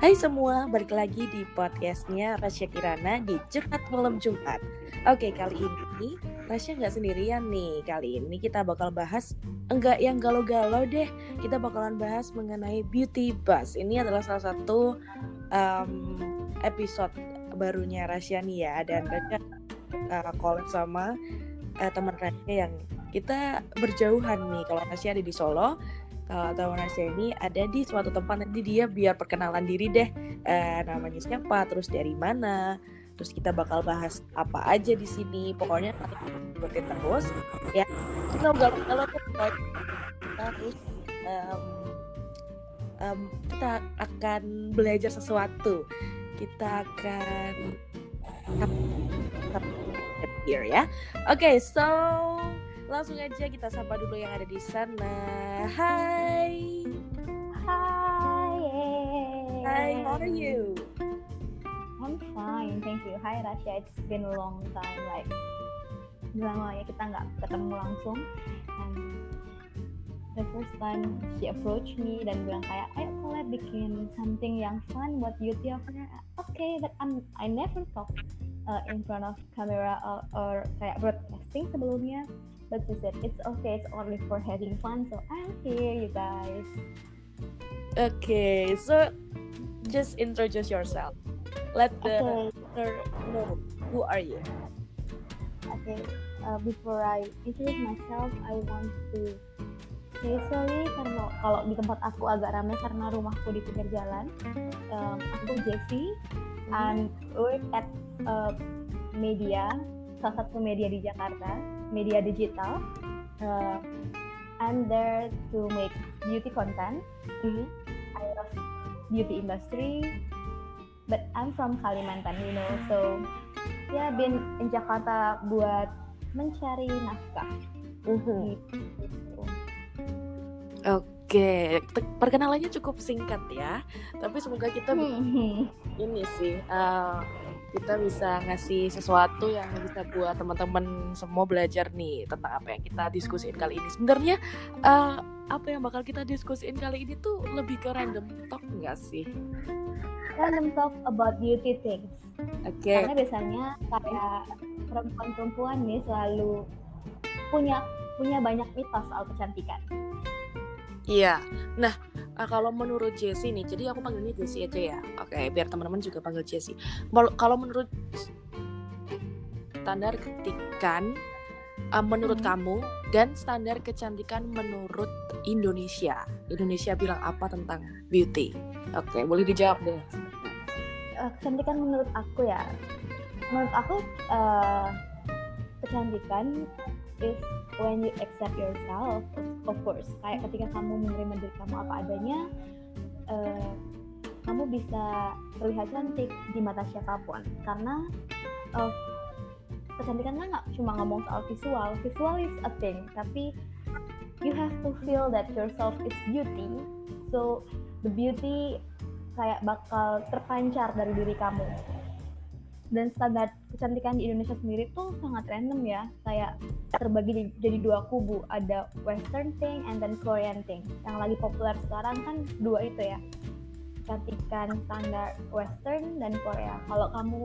Hai semua, balik lagi di podcastnya Rasya Kirana di Curhat Malam Jumat. Oke, kali ini Rasya nggak sendirian nih. Kali ini kita bakal bahas enggak yang galau-galau deh. Kita bakalan bahas mengenai beauty buzz. Ini adalah salah satu um, episode barunya Rasya nih ya. Dan Rasya uh, collab sama uh, teman Rasya yang kita berjauhan nih. Kalau Rasya ada di Solo, kalau Rasya ini ada di suatu tempat nanti dia biar perkenalan diri deh. Eh, namanya siapa terus dari mana terus kita bakal bahas apa aja di sini. Pokoknya ikutin terus ya. Kita nggak kalau kita terus um, um, kita akan belajar sesuatu. Kita akan here ya. Oke okay, so langsung aja kita sapa dulu yang ada di sana. Hai. Hai. Hai, how are you? I'm fine, thank you. Hai Rasya, it's been a long time, like lama ya kita nggak ketemu langsung. And the first time she approached me dan bilang kayak, ayo collab bikin something yang fun buat beauty of her. Okay, but I'm I never talk uh, in front of camera or, or kayak broadcasting sebelumnya but she said it's okay it's only for having fun so i'm here you guys. Okay so just introduce yourself. Let the okay. know who are you. Okay uh, before i introduce myself i want to say sorry karena kalau di tempat aku agak ramai karena rumahku di pinggir jalan. Um, aku Jessie mm-hmm. and work at uh, media salah satu media di Jakarta media digital. Uh, I'm there to make beauty content. Mm-hmm. I love beauty industry, but I'm from Kalimantan, you know. So, ya yeah, been in Jakarta buat mencari nafkah. Mm-hmm. Gitu. Oke, perkenalannya cukup singkat ya. Tapi semoga kita mm-hmm. ini sih uh, kita bisa ngasih sesuatu yang bisa buat teman-teman semua belajar nih tentang apa yang kita diskusiin kali ini. Sebenarnya uh, apa yang bakal kita diskusiin kali ini tuh lebih ke random talk nggak sih? Random talk about beauty things. Oke. Okay. Karena biasanya kayak perempuan-perempuan nih selalu punya punya banyak mitos soal kecantikan. Iya. Nah, uh, kalau menurut Jessie nih, jadi aku panggilnya Jessie aja ya. Oke, okay, biar teman-teman juga panggil Jessie. Kalau menurut standar kecantikan uh, menurut hmm. kamu dan standar kecantikan menurut Indonesia. Indonesia bilang apa tentang beauty? Oke, okay, boleh dijawab deh. Uh, kecantikan menurut aku ya. Menurut aku uh, kecantikan is when you accept yourself of course. Kayak ketika kamu menerima diri kamu apa adanya uh, kamu bisa terlihat cantik di mata siapa pun. Karena uh, kecantikan kan nggak cuma ngomong soal visual. Visual is a thing tapi you have to feel that yourself is beauty. So the beauty kayak bakal terpancar dari diri kamu. Dan standar kecantikan di Indonesia sendiri tuh sangat random ya. Kayak terbagi di, jadi dua kubu. Ada western thing and then Korean thing. Yang lagi populer sekarang kan dua itu ya. Kecantikan standar western dan Korea. Kalau kamu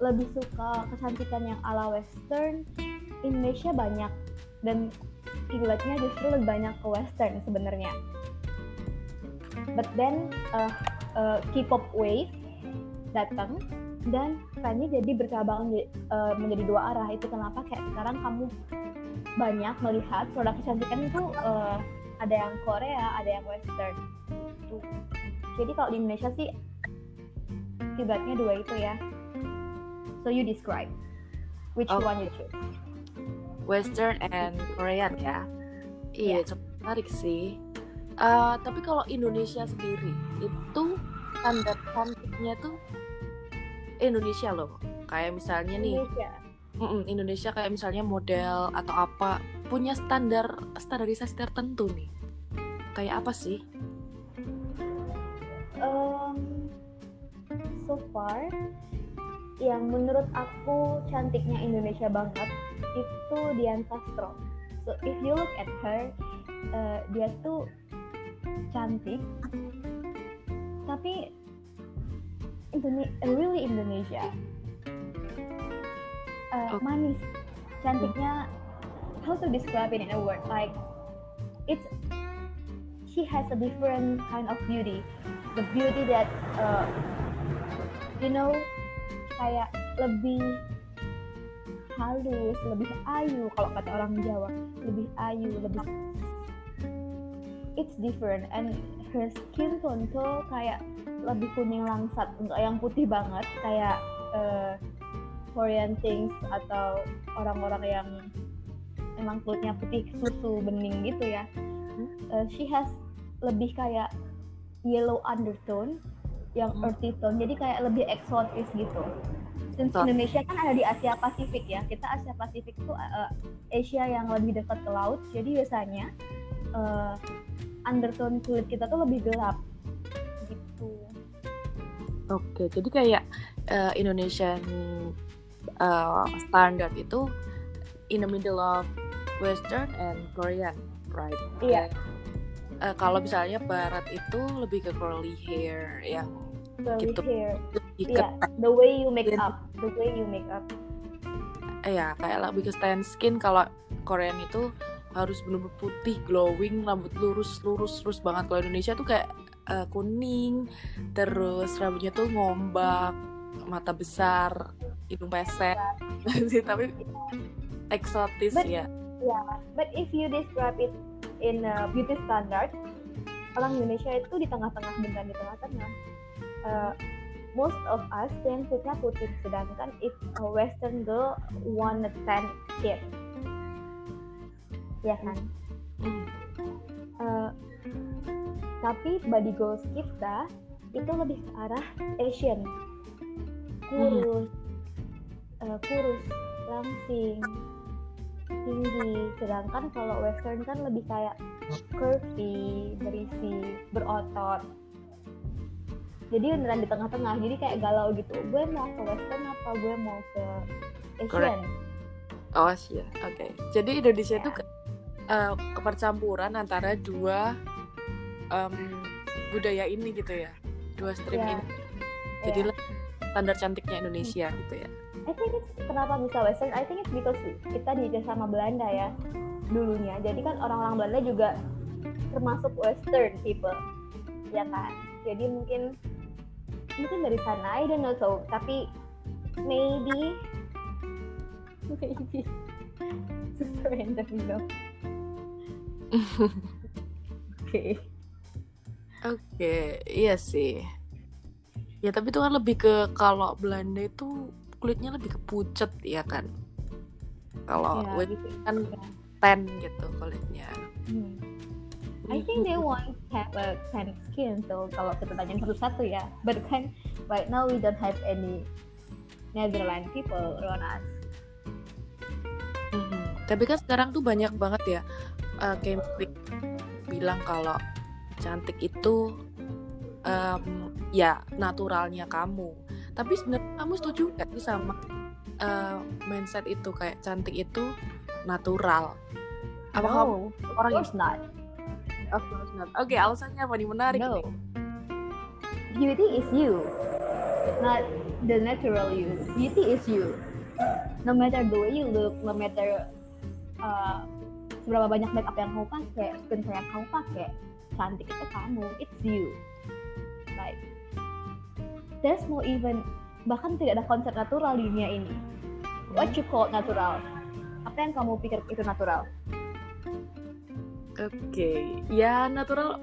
lebih suka kecantikan yang ala western Indonesia banyak. Dan kiblatnya justru lebih banyak ke western sebenarnya. But then uh, uh, K-pop wave datang dan trennya jadi bercabang uh, menjadi dua arah itu kenapa kayak sekarang kamu banyak melihat produk kecantikan itu uh, ada yang Korea ada yang Western jadi kalau di Indonesia sih kiblatnya dua itu ya. So you describe which okay. one you choose. Western and Korean ya? Iya yeah. menarik sih. Uh, tapi kalau Indonesia sendiri itu standar cantiknya tuh Indonesia loh kayak misalnya nih Indonesia. Indonesia kayak misalnya model atau apa punya standar standarisasi tertentu nih kayak apa sih? Um, so far yang menurut aku cantiknya Indonesia banget itu Dian Sastro. So if you look at her, uh, dia tuh cantik, tapi Indone really Indonesia. Uh, Oke. manis. Cantiknya how to describe it in a word? Like it's she has a different kind of beauty. The beauty that uh, you know kayak lebih halus lebih ayu kalau kata orang Jawa lebih ayu lebih it's different. And her skin tone tuh kayak lebih kuning langsat enggak yang putih banget kayak uh, Korean things atau orang-orang yang emang kulitnya putih susu bening gitu ya Uh, she has lebih kayak yellow undertone yang Hmm. earthy tone jadi kayak lebih eksotis gitu since Betul. Indonesia kan ada di Asia Pasifik ya kita Asia Pasifik tuh uh, Asia yang lebih dekat ke laut jadi biasanya uh, undertone kulit kita tuh lebih gelap gitu Oke, jadi kayak eh, Indonesian eh, standard itu in the middle of Western and Korean, right? Iya. Kayak, eh, kalau misalnya Barat itu lebih ke curly hair yang curly Gitu. hair lebih Iya, ke the way you make Iya. up the way you make up eh, ya kayak lebih ke tan skin. Kalau Korean itu harus bener-bener putih, glowing, rambut lurus, lurus, lurus banget. Kalau Indonesia tuh kayak eh, kuning, terus rambutnya tuh ngombak, mata besar, hidung pesek, sih tapi eksotis But- ya. but if you describe it in a beauty standard orang Indonesia itu di tengah-tengah bukan di tengah-tengah. Uh, most of us yang kulitnya putih. Sedangkan if a western girl want a tan skin ya kan? Hmm. Uh, tapi body goals kita itu lebih ke arah Asian kurus uh, kurus langsing tinggi. Sedangkan kalau western kan lebih kayak curvy berisi berotot. Jadi beneran di tengah-tengah. Jadi kayak galau gitu. Gue mau ke western apa gue mau ke Asian Correct. Oh sih, oke. Jadi Indonesia itu Ya. ke- eh, kepercampuran antara dua em, budaya ini gitu ya, dua stream Ya. ini. Ya. Jadi standar cantiknya Indonesia gitu ya. I think it's kenapa bisa western I think it's because kita dijajah sama Belanda ya dulunya jadi kan orang-orang Belanda juga termasuk western people ya kan jadi mungkin mungkin dari sana I don't know so tapi maybe maybe super random you know oke Oke, iya sih. Ya tapi itu kan lebih ke kalau Belanda itu kulitnya lebih ke pucet ya kan. Kalau gitu. kan tan gitu kulitnya. Hmm. I think they want to have a tan skin so kalau kita tanyain satu-satu ya but kan right now we don't have any Netherlands people around us Mhm. Tapi kan sekarang tuh banyak banget ya uh, campaign bilang kalau cantik itu em, ya naturalnya kamu. Tapi sebenarnya kamu setuju gak sih sama uh, mindset itu kayak cantik itu natural? Apa kamu no of orang yang not of course not? Oke, alasannya apa nih menarik no nih. beauty is you not the natural you beauty is you no matter the way you look no matter uh, seberapa banyak makeup yang kamu pakai skincare yang kamu pakai cantik itu kamu it's you. Like there's no even bahkan tidak ada konsep natural di dunia ini. What you call natural? Apa yang kamu pikir itu natural? Oke, ya natural.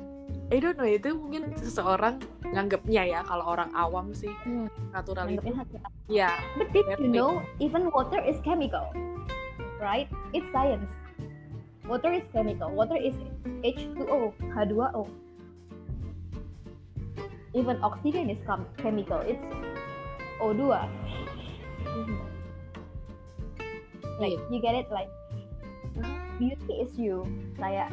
I don't know itu mungkin seseorang nganggapnya ya kalau orang awam sih Hmm, natural itu. ya But did you know even water is chemical, right? It's science. Water is chemical. Water is H2O, H2O. Even oxygen is chem- chemical. It's O2. Like you get it? Like beauty is you. Kayak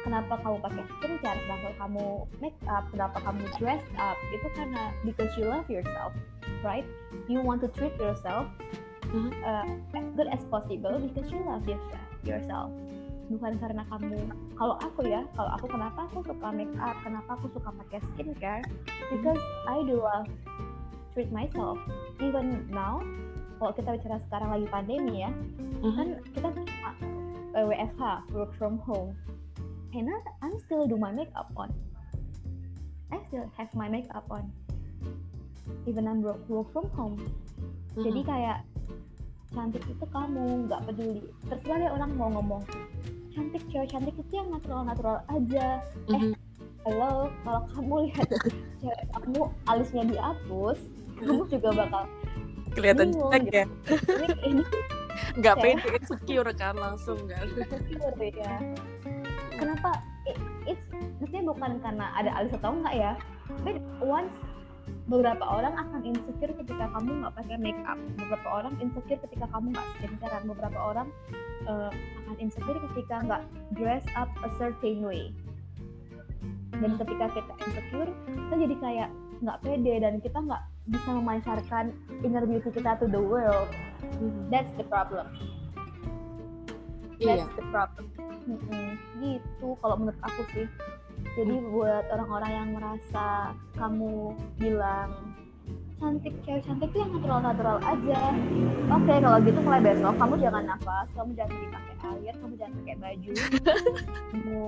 kenapa kamu pakai skincare, kenapa kamu make up, kenapa kamu dress up, itu karena because you love yourself, right? You want to treat yourself Mhm. uh, as good as possible because you love yourself, yourself. Bukan karena kamu, kalau aku ya, kalau aku kenapa aku suka make up, kenapa aku suka pakai skincare, because I do love treat myself. Even now kalau kita bicara sekarang lagi pandemi ya Mhm. kan kita uh, WFH work from home. And I, I'm still do my makeup on. I still have my makeup on. Even I'm work, work from home. Jadi Mhm. kayak cantik itu kamu nggak peduli. Terserah deh orang mau ngomong cantik cewek cantik itu yang natural natural aja Mhm. halo kalau kamu lihat cewek kamu alisnya dihapus kamu juga bakal kelihatan jelek gitu. ya? Ini ini nggak pede insecure kan langsung kan? Insecure ya kenapa? It, it's maksudnya bukan karena ada alis atau enggak ya? But once beberapa orang akan insecure ketika kamu nggak pakai make up beberapa orang insecure ketika kamu nggak skincarean. Beberapa orang eh, akan insecure ketika nggak dress up a certain way. Dan ketika kita insecure kita jadi kayak nggak pede dan kita nggak bisa memancarkan inner beauty kita to the world. That's the problem. Iya. That's the problem. Mm-mm, gitu kalau menurut aku sih. Jadi buat orang-orang yang merasa kamu bilang cantik cewek cantik itu yang natural-natural aja. Oke kalau gitu mulai besok kamu jangan nafas, kamu jangan pergi pakai air, kamu jangan pakai baju. kamu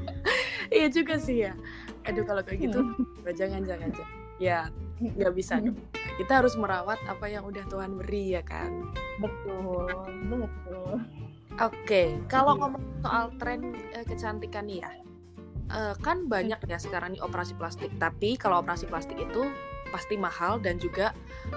iya juga sih ya aduh kalau kayak gitu Hmm. jangan jangan jangan ya nggak bisa dong kita harus merawat apa yang udah Tuhan beri ya kan betul, betul. Oke, kalau Iya. ngomong soal tren eh, kecantikan nih ya, eh, kan banyak ya sekarang nih operasi plastik. Tapi kalau operasi plastik itu pasti mahal dan juga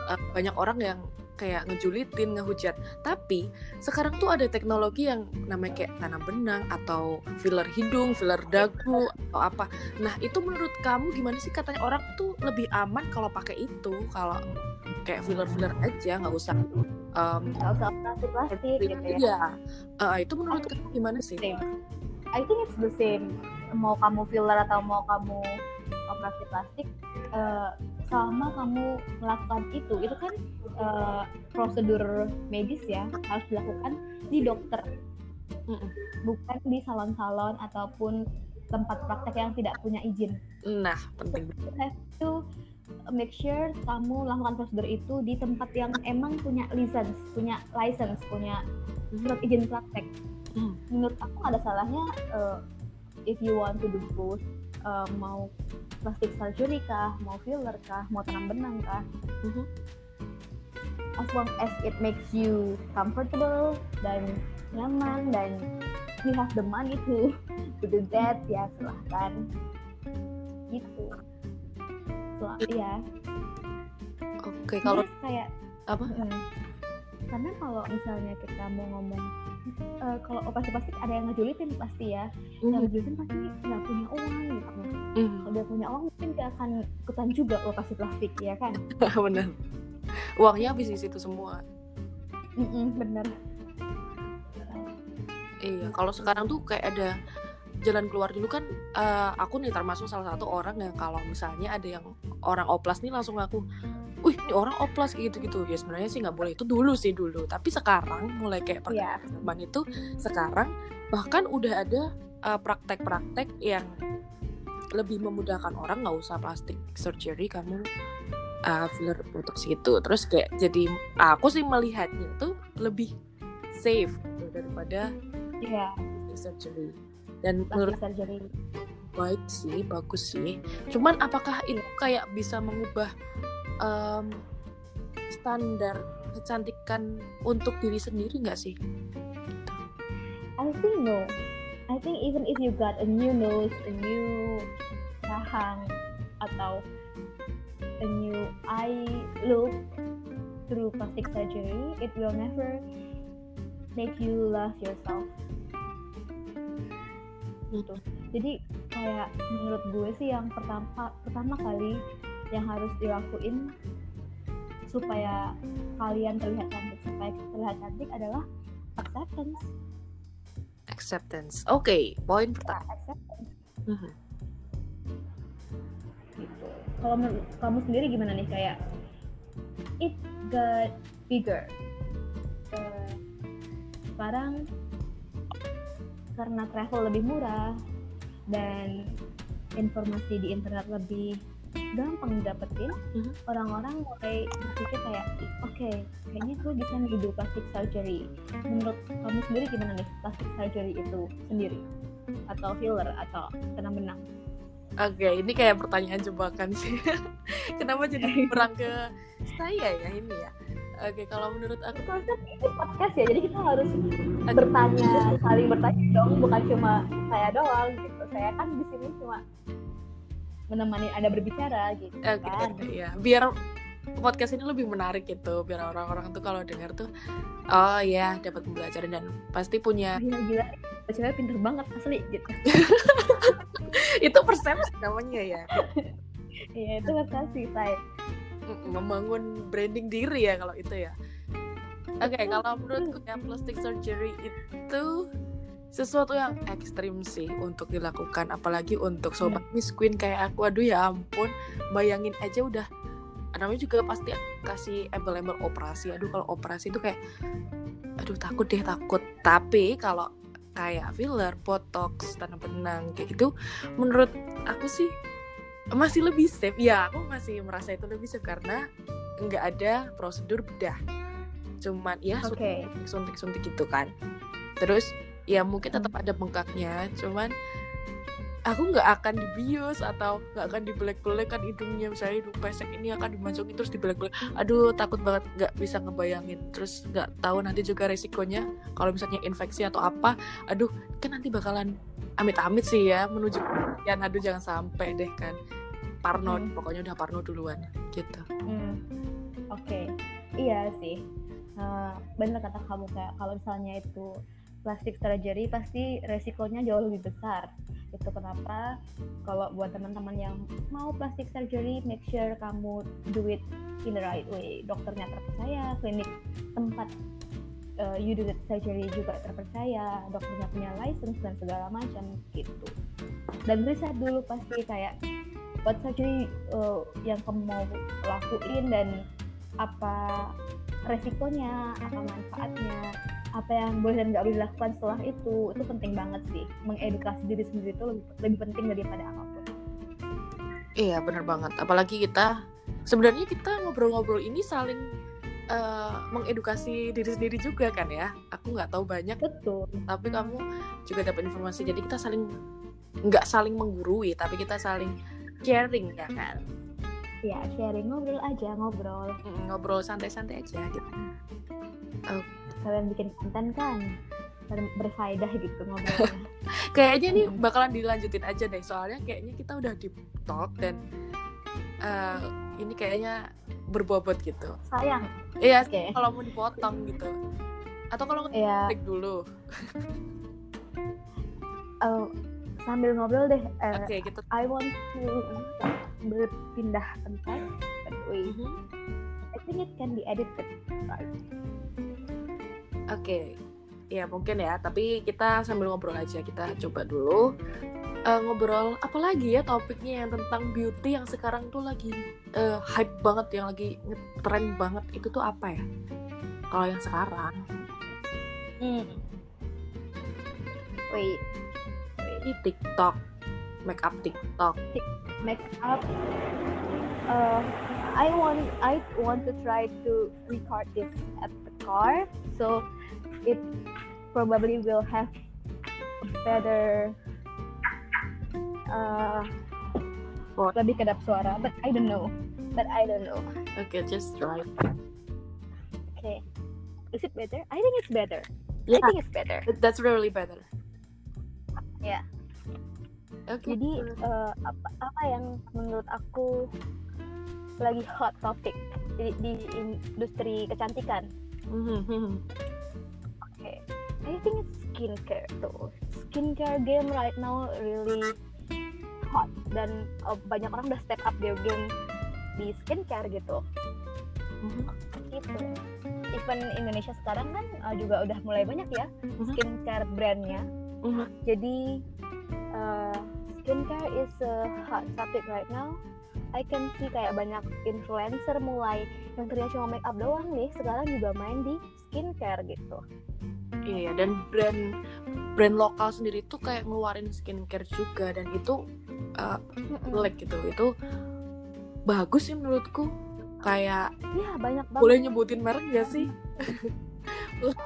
eh, banyak orang yang kayak ngejulitin, ngehujat. Tapi sekarang tuh ada teknologi yang namanya kayak tanam benang atau filler hidung, filler dagu atau apa. Nah itu menurut kamu gimana sih? Katanya orang tuh lebih aman kalau pakai itu, kalau kayak filler-filler aja nggak usah. em, Nggak usah plastik gitu ya. Iya, Eh, itu menurut kamu gimana sih? I think it's the same. Mau kamu filler atau mau kamu operasi plastik, eh, selama kamu melakukan itu, itu kan eh, prosedur medis ya harus dilakukan di dokter, Mm-mm. bukan di salon-salon ataupun tempat praktek yang tidak punya izin. Nah, penting. You have to make sure kamu lakukan prosedur itu di tempat yang emang punya license, punya license, punya surat izin praktek. Hmm. Menurut aku ada salahnya uh, if you want to do both, uh, mau plastic surgery kah, mau filler kah, mau tanam benang kah, Mhm. as long as it makes you comfortable dan nyaman dan you have the money to to do that ya silahkan gitu Sel- ya Oke, kalau Terus kayak apa? Mm. Karena kalau misalnya kita mau ngomong eh, kalau operasi plastik ada yang ngejulitin pasti ya. Yang Mhm. ngejulitin pasti nggak punya uang gitu. Mhm. Kalau dia punya uang mungkin dia akan ikutan juga operasi plastik ya kan. Benar. Uangnya habis di situ semua. Mm-mm, bener. Iya, kalau sekarang tuh kayak ada jalan keluar dulu kan eh, aku nih termasuk salah satu orang yang kalau misalnya ada yang orang oplas nih langsung aku wih ini orang oplas kayak gitu-gitu ya sebenarnya sih nggak boleh itu dulu sih dulu tapi sekarang mulai kayak Iya. perkembangan zaman itu sekarang bahkan udah ada eh, praktek-praktek yang lebih memudahkan orang nggak usah plastik surgery kamu uh, filler botox gitu terus kayak jadi aku sih melihatnya tuh lebih safe gitu daripada Iya. plastic surgery dan menurut Plastik surgery. baik sih bagus sih cuman apakah itu kayak bisa mengubah em, standar kecantikan untuk diri sendiri nggak sih I think no. I think even if you got a new nose, a new rahang, atau a new eye look through plastic surgery, it will never make you love yourself. Gitu. Jadi kayak menurut gue sih yang pertama pertama kali yang harus dilakuin supaya kalian terlihat cantik, supaya terlihat cantik adalah acceptance. acceptance oke poin pertama Nah, acceptance. Mhm. gitu. Kalau kamu sendiri gimana nih kayak it got bigger. Eh, sekarang karena travel lebih murah dan informasi di internet lebih gampang dapetin Mhm. orang-orang mulai berpikir kayak oke kayaknya gue bisa nih do plastic surgery menurut kamu sendiri gimana nih plastic surgery itu sendiri atau filler atau tanam benang Oke, ini kayak pertanyaan jebakan sih. Kenapa jadi berang ke saya ya ini ya? Oke, kalau menurut aku konsep ini podcast ya jadi kita harus bertanya saling bertanya dong bukan cuma saya doang gitu saya kan di sini cuma menemani anda berbicara gitu Oke, kan ya. Biar podcast ini lebih menarik gitu, biar orang-orang tuh kalau dengar tuh oh ya dapat pembelajaran dan pasti punya gila gila cewek pinter banget asli gitu itu persepsi namanya ya. iya itu kasih saya membangun branding diri ya kalau itu ya. Oke, kalau menurutku ya plastic surgery itu sesuatu yang ekstrim sih untuk dilakukan apalagi untuk sobat Miss Queen kayak aku. Aduh ya ampun. Bayangin aja udah. Namanya juga pasti kasih embel-embel operasi. Aduh kalau operasi itu kayak aduh takut deh takut. Tapi kalau kayak filler, botox, tanam benang kayak gitu menurut aku sih masih lebih safe. Ya aku masih merasa itu lebih safe karena nggak ada prosedur bedah. Cuman ya oke. suntik suntik gitu kan. Terus ya mungkin tetap ada bengkaknya cuman aku nggak akan dibius atau nggak akan dibelek-belek kan hidungnya. Misalnya hidung pesek ini akan dimasukin terus dibelek-belek aduh takut banget nggak bisa ngebayangin. Terus nggak tahu nanti juga resikonya kalau misalnya infeksi atau apa. Aduh kan nanti bakalan amit-amit sih ya menuju ya aduh jangan sampai deh kan. Parno Hmm. pokoknya udah parno duluan gitu. Hmm, Oke, iya sih. Nah, bener kata kamu kayak kalau misalnya itu plastic surgery pasti resikonya jauh lebih besar. Itu kenapa kalau buat teman-teman yang mau plastic surgery, make sure kamu do it in the right way. Dokternya terpercaya, klinik tempat uh, you do the surgery juga terpercaya, dokternya punya license dan segala macam gitu. Dan riset dulu pasti kayak what surgery uh, yang kamu mau lakuin dan apa resikonya, apa manfaatnya, apa yang boleh dan nggak boleh dilakukan setelah itu, itu penting banget sih. Mengedukasi diri sendiri itu lebih, lebih penting daripada apa pun. Iya bener banget. Apalagi kita sebenarnya kita ngobrol-ngobrol ini saling eh, mengedukasi diri sendiri juga kan ya. Aku nggak tahu banyak, Betul. tapi kamu juga dapat informasi. Jadi kita saling nggak saling menggurui, tapi kita saling sharing ya kan. Ya, sharing ngobrol aja, ngobrol. Mm, Ngobrol santai-santai aja gitu. Kalian bikin konten kan? Ber- berfaedah gitu ngobrolnya. Kayaknya nih bakalan dilanjutin aja deh. Soalnya kayaknya kita udah di talk dan eh, ini kayaknya berbobot gitu. Sayang. Iya, Oke. kalau mau dipotong gitu. Atau kalau Ya, ngetik dulu. eh, sambil ngobrol deh. eh, Oke, kita I want to berpindah tempat. But wait, Mhm. I think it can be edited, right? Oke, ya mungkin ya. Tapi kita sambil ngobrol aja. Kita coba dulu eh, ngobrol apa lagi ya topiknya yang tentang beauty yang sekarang tuh lagi eh, hype banget, yang lagi ngetren banget. Itu tuh apa ya? Kalau yang sekarang, Hmm. Wait, ini TikTok, make up TikTok. make up. Uh, I want I want to try to record this at the car, so it probably will have better uh, What? lebih kedap suara, but I don't know. But I don't know. Okay, just try. Okay, is it better? I think it's better. Yeah, I think it's better. that's really better. Ya. Oke. Jadi eh, apa, apa yang menurut aku lagi hot topic di, di industri kecantikan? Mhm. Okay. I think it's skincare tuh. Skincare game right now really hot dan eh, banyak orang udah step up their game di skincare gitu. Mhm. Gitu. Even Indonesia sekarang kan eh, juga udah mulai banyak ya Mhm. skincare brandnya. Mhm. Jadi uh, skincare is a hot topic right now. I can see kayak banyak influencer mulai yang tadinya cuma make up doang nih, sekarang juga main di skincare gitu. Iya, dan brand brand lokal sendiri tuh kayak ngeluarin skincare juga dan itu uh, like gitu. Itu bagus sih menurutku kayak Iya banyak banget. boleh nyebutin merek gak sih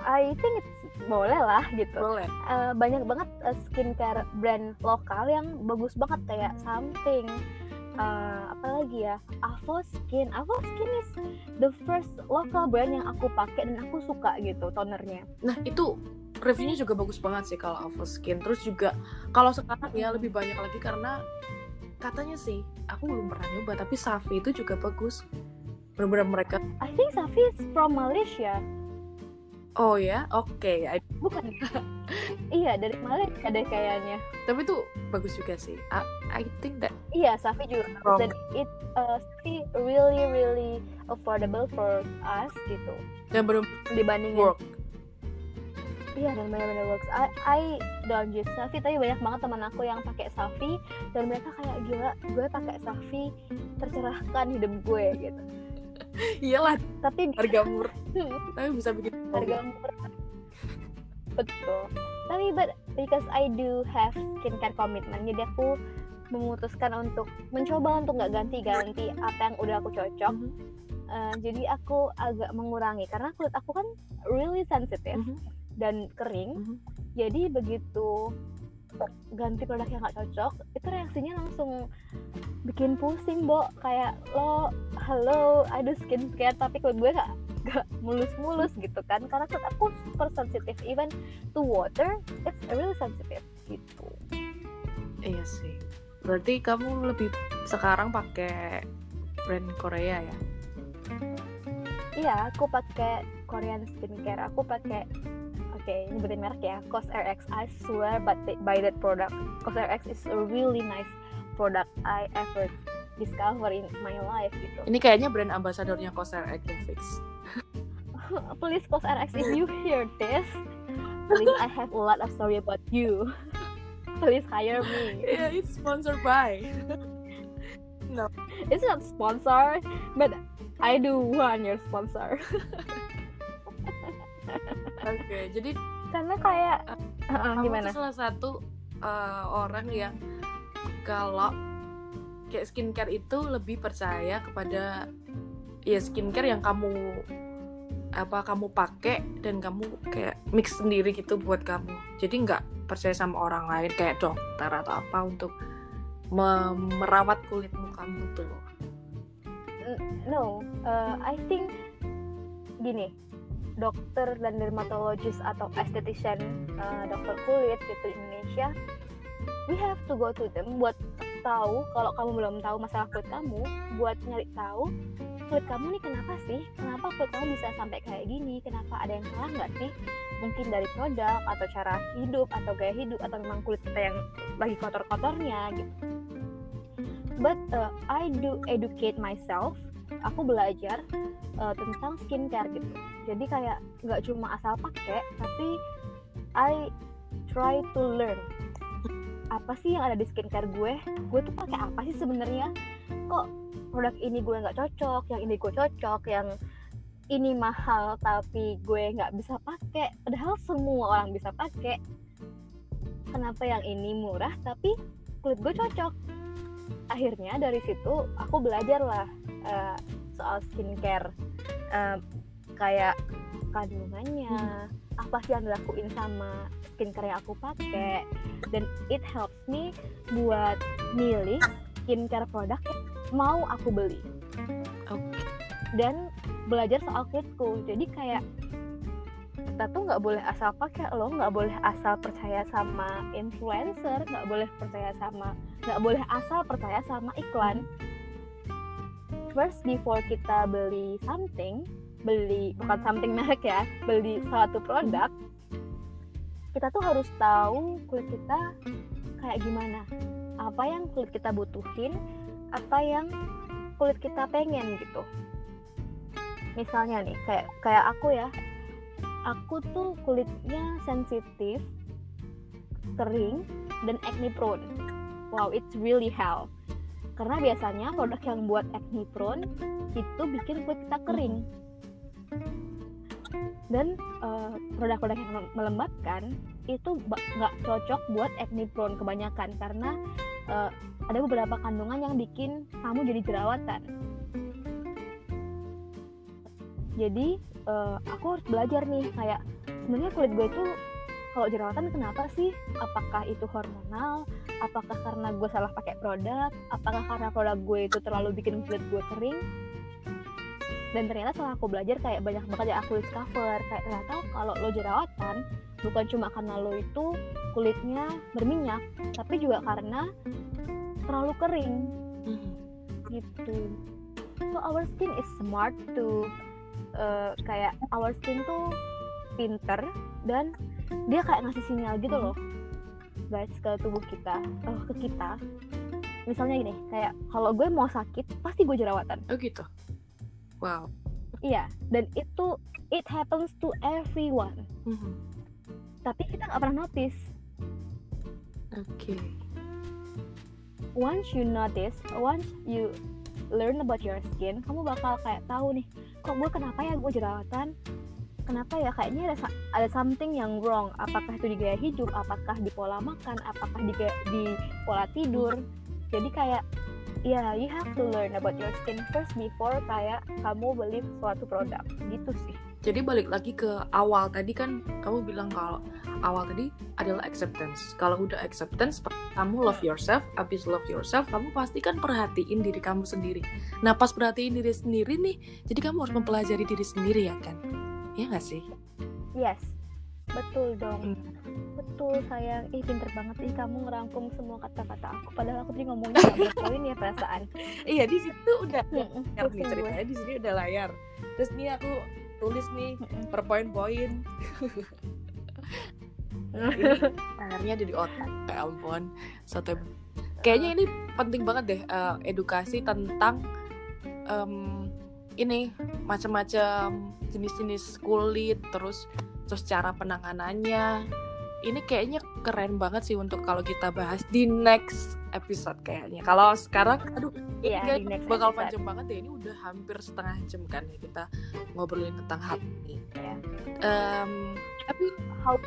I think it's boleh lah gitu. boleh. Eh, banyak banget eh, skincare brand lokal yang bagus banget kayak something eh, apa lagi ya Avo Skin. Avo Skin is the first local brand yang aku pakai dan aku suka gitu tonernya. Nah itu reviewnya juga bagus banget sih kalau Avo Skin. Terus juga kalau sekarang ya lebih banyak lagi karena katanya sih aku belum pernah nyoba tapi Safi itu juga bagus. Benar-benar mereka I think Safi is from Malaysia oh ya? Oke I- bukan. Iya dari Malaysia deh kayaknya. Tapi itu bagus juga sih. I, I think that iya Safi juga. From- dan it uh, Safi really really affordable for us gitu. Dan benar dibandingin work. Iya dan benar-benar works. I, I don't use Safi tapi banyak banget teman aku yang pakai Safi dan mereka kayak gila gue pakai Safi tercerahkan hidup gue gitu. iyalah Tapi harga murah tapi bisa bikin harga murah. Betul. Tapi but because I do have skincare commitment jadi aku memutuskan untuk mencoba untuk nggak ganti-ganti apa yang udah aku cocok. Mhm, Eh, jadi aku agak mengurangi karena kulit aku kan really sensitive mhm, dan kering. mhm. jadi begitu ganti produk yang gak cocok itu reaksinya langsung bikin pusing bo. Kayak lo halo ada skincare tapi kulit gue gak, gak mulus-mulus gitu kan. Karena kulit aku super sensitif even to water it's really sensitive gitu. Iya sih. Berarti kamu lebih sekarang pakai brand Korea ya? Iya aku pakai Korean skincare aku pakai oke nyebutin merek ya COSRX I swear but by that product. COSRX is a really nice product I ever discover in my life gitu. Ini kayaknya brand ambasadornya COSRX yang fix. Please COSRX if you hear this please I have a lot of story about you. Please hire me. Yeah it's sponsored by. No. It's not sponsor but I do want your sponsor oke jadi karena kayak Uh, kamu gimana? tuh salah satu uh, orang yang kalau kayak skincare itu lebih percaya kepada ya skincare yang kamu apa kamu pakai dan kamu kayak mix sendiri gitu buat kamu. Jadi nggak percaya sama orang lain kayak dokter atau apa untuk me- merawat kulitmu kamu tuh. No uh, I think gini dokter dan dermatologis atau esthetician uh, dokter kulit gitu Indonesia we have to go to them buat tahu kalau kamu belum tahu masalah kulit kamu buat nyari tahu kulit kamu nih kenapa sih? Kenapa kulit kamu bisa sampai kayak gini? Kenapa ada yang salah nggak sih? Mungkin dari produk atau cara hidup atau gaya hidup atau memang kulit kita yang lagi kotor-kotornya gitu. But uh, I do educate myself aku belajar uh, tentang skincare gitu. Jadi kayak nggak cuma asal pakai tapi I try to learn apa sih yang ada di skincare gue. Gue tuh pakai apa sih sebenarnya? Kok produk ini gue nggak cocok yang ini gue cocok yang ini mahal tapi gue nggak bisa pakai padahal semua orang bisa pakai. Kenapa yang ini murah tapi kulit gue cocok? Akhirnya dari situ aku belajar lah uh, soal skincare. Uh, kayak kandungannya apa sih yang dilakuin sama skincare yang aku pakai. Dan it helps me buat milih skincare produk yang mau aku beli. Oke. Dan belajar soal kulitku jadi kayak kita tuh nggak boleh asal pakai lo nggak boleh asal percaya sama influencer nggak boleh percaya sama nggak boleh asal percaya sama iklan first before kita beli something beli bukan something merek ya beli suatu produk kita tuh harus tahu kulit kita kayak gimana. Apa yang kulit kita butuhin apa yang kulit kita pengen gitu. Misalnya nih kayak kayak aku ya. Aku tuh kulitnya sensitif kering dan acne prone. Wow it's really hell karena biasanya produk yang buat acne prone itu bikin kulit kita kering. Dan eh, produk-produk yang melembabkan itu nggak cocok buat acne prone kebanyakan karena eh, ada beberapa kandungan yang bikin kamu jadi jerawatan. Jadi uh, aku harus belajar nih kayak sebenarnya kulit gue itu kalau jerawatan kenapa sih? Apakah itu hormonal apakah karena gue salah pakai produk? Apakah karena produk gue itu terlalu bikin kulit gue kering? Dan ternyata setelah aku belajar kayak banyak banget yang aku discover. Kayak ternyata kalau lo jerawatan bukan cuma karena lo itu kulitnya berminyak tapi juga karena terlalu kering. Mm-hmm. gitu. So our skin is smart to uh, kayak our skin tuh pinter dan dia kayak ngasih sinyal gitu loh guys ke tubuh kita oh, ke kita. Misalnya gini kayak kalau gue mau sakit pasti gue jerawatan. Oh gitu? Wow. Iya dan itu it happens to everyone. Mm-hmm. tapi kita nggak pernah notice. Oke. Okay. once you notice once you learn about your skin kamu bakal kayak tahu nih kok gue kenapa ya gue jerawatan kenapa ya? Kayaknya ada ada something yang wrong. Apakah itu di gaya hidup? Apakah di pola makan? Apakah di di pola tidur? Jadi kayak ya yeah, you have to learn about your skin first before kayak kamu beli suatu produk. Gitu sih. Jadi balik lagi ke awal tadi kan kamu bilang kalau awal tadi adalah acceptance. Kalau udah acceptance kamu love yourself abis love yourself kamu pasti kan perhatiin diri kamu sendiri. Nah pas perhatiin diri sendiri nih jadi kamu harus mempelajari diri sendiri ya kan ya nggak sih? Yes. Betul dong. Hmm. betul sayang. Ih pinter banget. Ih kamu ngerangkum semua kata-kata aku. Padahal aku tadi ngomongnya nggak poin ya perasaan. Iya di situ udah layar nih ceritanya di sini udah layar. Terus nih aku tulis nih per poin-poin ini layarnya ada di otak. Ya ampun. Satu kayaknya ini penting banget deh uh, edukasi tentang um, ini macam-macam jenis-jenis kulit terus terus cara penanganannya. Ini kayaknya keren banget sih untuk kalau kita bahas di next episode kayaknya. Kalau sekarang aduh yeah, ini bakal episode. panjang banget ya ini udah hampir setengah jam kan ya kita ngobrolin tentang hal ini. Yeah. um, tapi how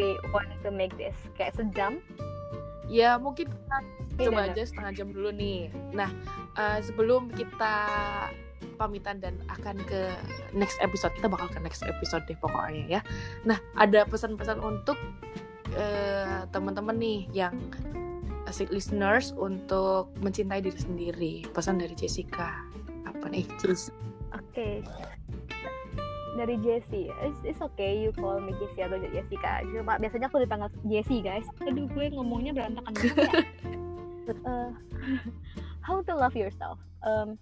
we want to make this? Kayak sejam? Ya mungkin kita coba aja setengah jam dulu nih. Nah uh, sebelum kita pamitan dan akan ke next episode. Kita bakal ke next episode deh pokoknya ya. Nah ada pesan-pesan untuk uh, teman-teman nih yang asik listeners untuk mencintai diri sendiri. Pesan dari Jessica. Apa nih? Jess. Oke. Okay. dari Jessie. It's, it's okay you call me Jessie atau Jessica. Cuma biasanya aku dipanggil Jessie guys. Aduh gue ngomongnya berantakan banget ya. Uh, how to love yourself. Um,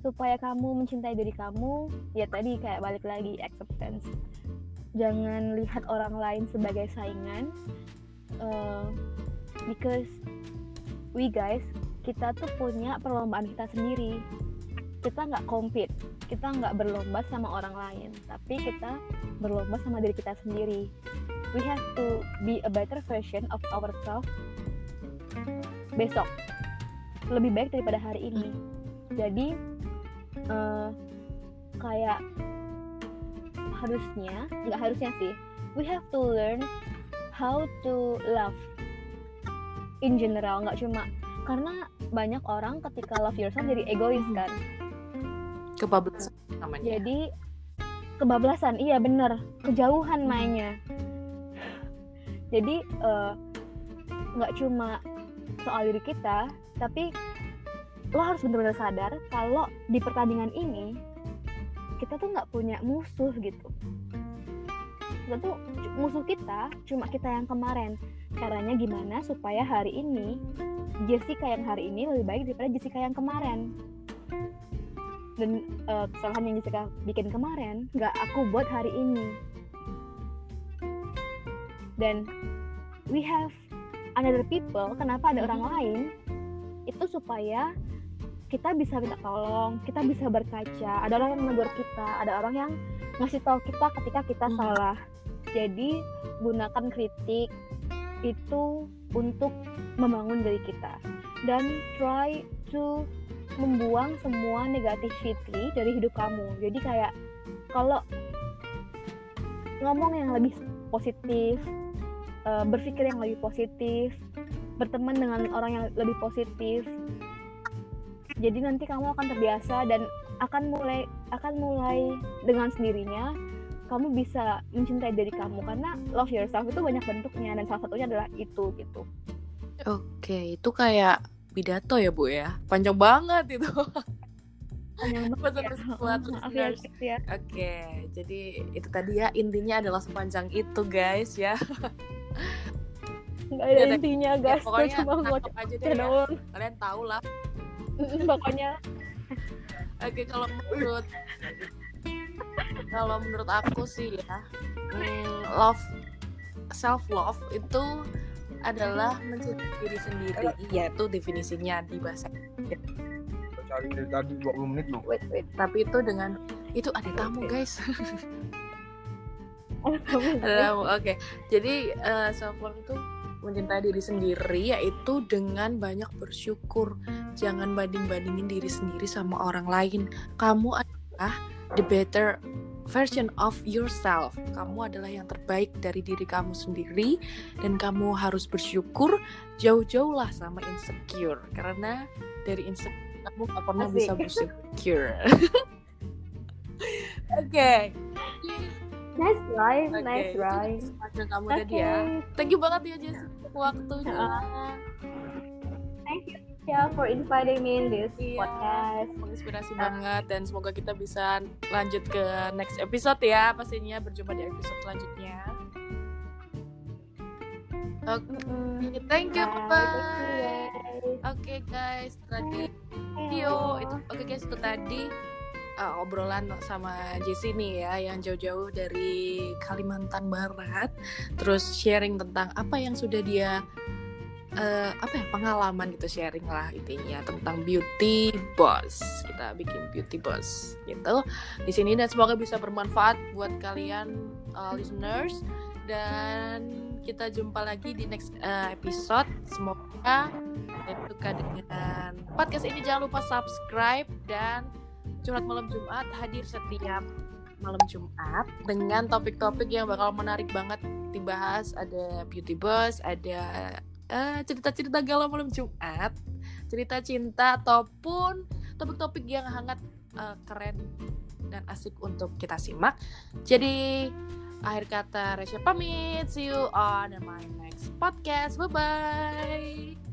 supaya kamu mencintai diri kamu ya tadi kayak balik lagi acceptance. Jangan lihat orang lain sebagai saingan uh, because we guys kita tuh punya perlombaan kita sendiri. Kita nggak compete kita nggak berlomba sama orang lain tapi kita berlomba sama diri kita sendiri. We have to be a better version of ourselves besok. Lebih baik daripada hari ini. Jadi uh, kayak harusnya nggak harusnya sih. We have to learn how to love in general nggak cuma karena banyak orang ketika love yourself jadi egois kan. Kebablasan namanya. Jadi kebablasan iya bener. Kejauhan mainnya. Jadi eh, nggak uh, cuma soal diri kita tapi lo harus benar-benar sadar kalau di pertandingan ini kita tuh nggak punya musuh gitu. Kita tuh musuh kita cuma kita yang kemarin. Caranya gimana supaya hari ini Jessica yang hari ini lebih baik daripada Jessica yang kemarin? Dan uh, kesalahan yang Jessica bikin kemarin nggak aku buat hari ini. Dan we have another people kenapa ada orang lain? Itu supaya kita bisa minta tolong, kita bisa berkaca. Ada orang yang menegur kita, ada orang yang ngasih tahu kita ketika kita hmm. salah. Jadi gunakan kritik itu untuk membangun diri kita dan try to membuang semua negativity dari hidup kamu. Jadi kayak kalau ngomong yang lebih positif, eh, berpikir yang lebih positif, berteman dengan orang yang lebih positif jadi nanti kamu akan terbiasa dan akan mulai akan mulai dengan sendirinya kamu bisa mencintai diri kamu karena love yourself itu banyak bentuknya dan salah satunya adalah itu gitu Oke, itu kayak pidato ya Bu ya. Panjang banget itu. panjang banget ya. Buat ya, listeners. guys ya. Oke, jadi itu tadi ya intinya adalah sepanjang itu guys ya. nggak ada Ya, intinya Ya, guys pokoknya cuma ngoceh aja deh ya. Kalian tahu lah. Pokoknya. Oke, kalau menurut kalau menurut aku sih ya, hmm, love self love itu adalah mencintai diri sendiri, yaitu definisinya di bahasa cari dari tadi 20 menit loh wait wait. Tapi itu dengan itu ada tamu guys. Ada tamu oke. Jadi self love itu mencintai diri sendiri yaitu dengan banyak bersyukur. Jangan banding bandingin diri sendiri sama orang lain. Kamu adalah the better version of yourself. Kamu adalah yang terbaik dari diri kamu sendiri dan kamu harus bersyukur jauh-jauh lah sama insecure. Karena dari insecure kamu gak pernah Asik. bisa bersyukur. Oke nice right Oke, nice right sepanjang kamu oke tadi ya. Thank you banget ya Jess waktunya. thank you ya for inviting me in this Iya. podcast Menginspirasi banget dan semoga kita bisa lanjut ke next episode ya pastinya berjumpa di episode selanjutnya. Oke, Mm-mm. thank you, Bye. bye. Thank you, guys. Oke guys, tadi video itu oke guys itu tadi uh, obrolan sama Jessie nih ya yang jauh-jauh dari Kalimantan Barat. Terus sharing tentang apa yang sudah dia eh, apa ya pengalaman gitu sharing lah intinya tentang beauty boss. Kita bikin beauty boss gitu. Di sini dan semoga bisa bermanfaat buat kalian uh, listeners. Dan kita jumpa lagi di next uh, episode. Semoga suka dengan podcast ini jangan lupa subscribe dan curhat malam Jumat hadir setiap malam Jumat dengan topik-topik yang bakal menarik banget dibahas. Ada beauty boss ada eh, cerita-cerita galau malam Jumat cerita cinta ataupun topik-topik yang hangat eh, keren dan asik untuk kita simak. Jadi akhir kata Resya pamit. See you on my next podcast. Bye bye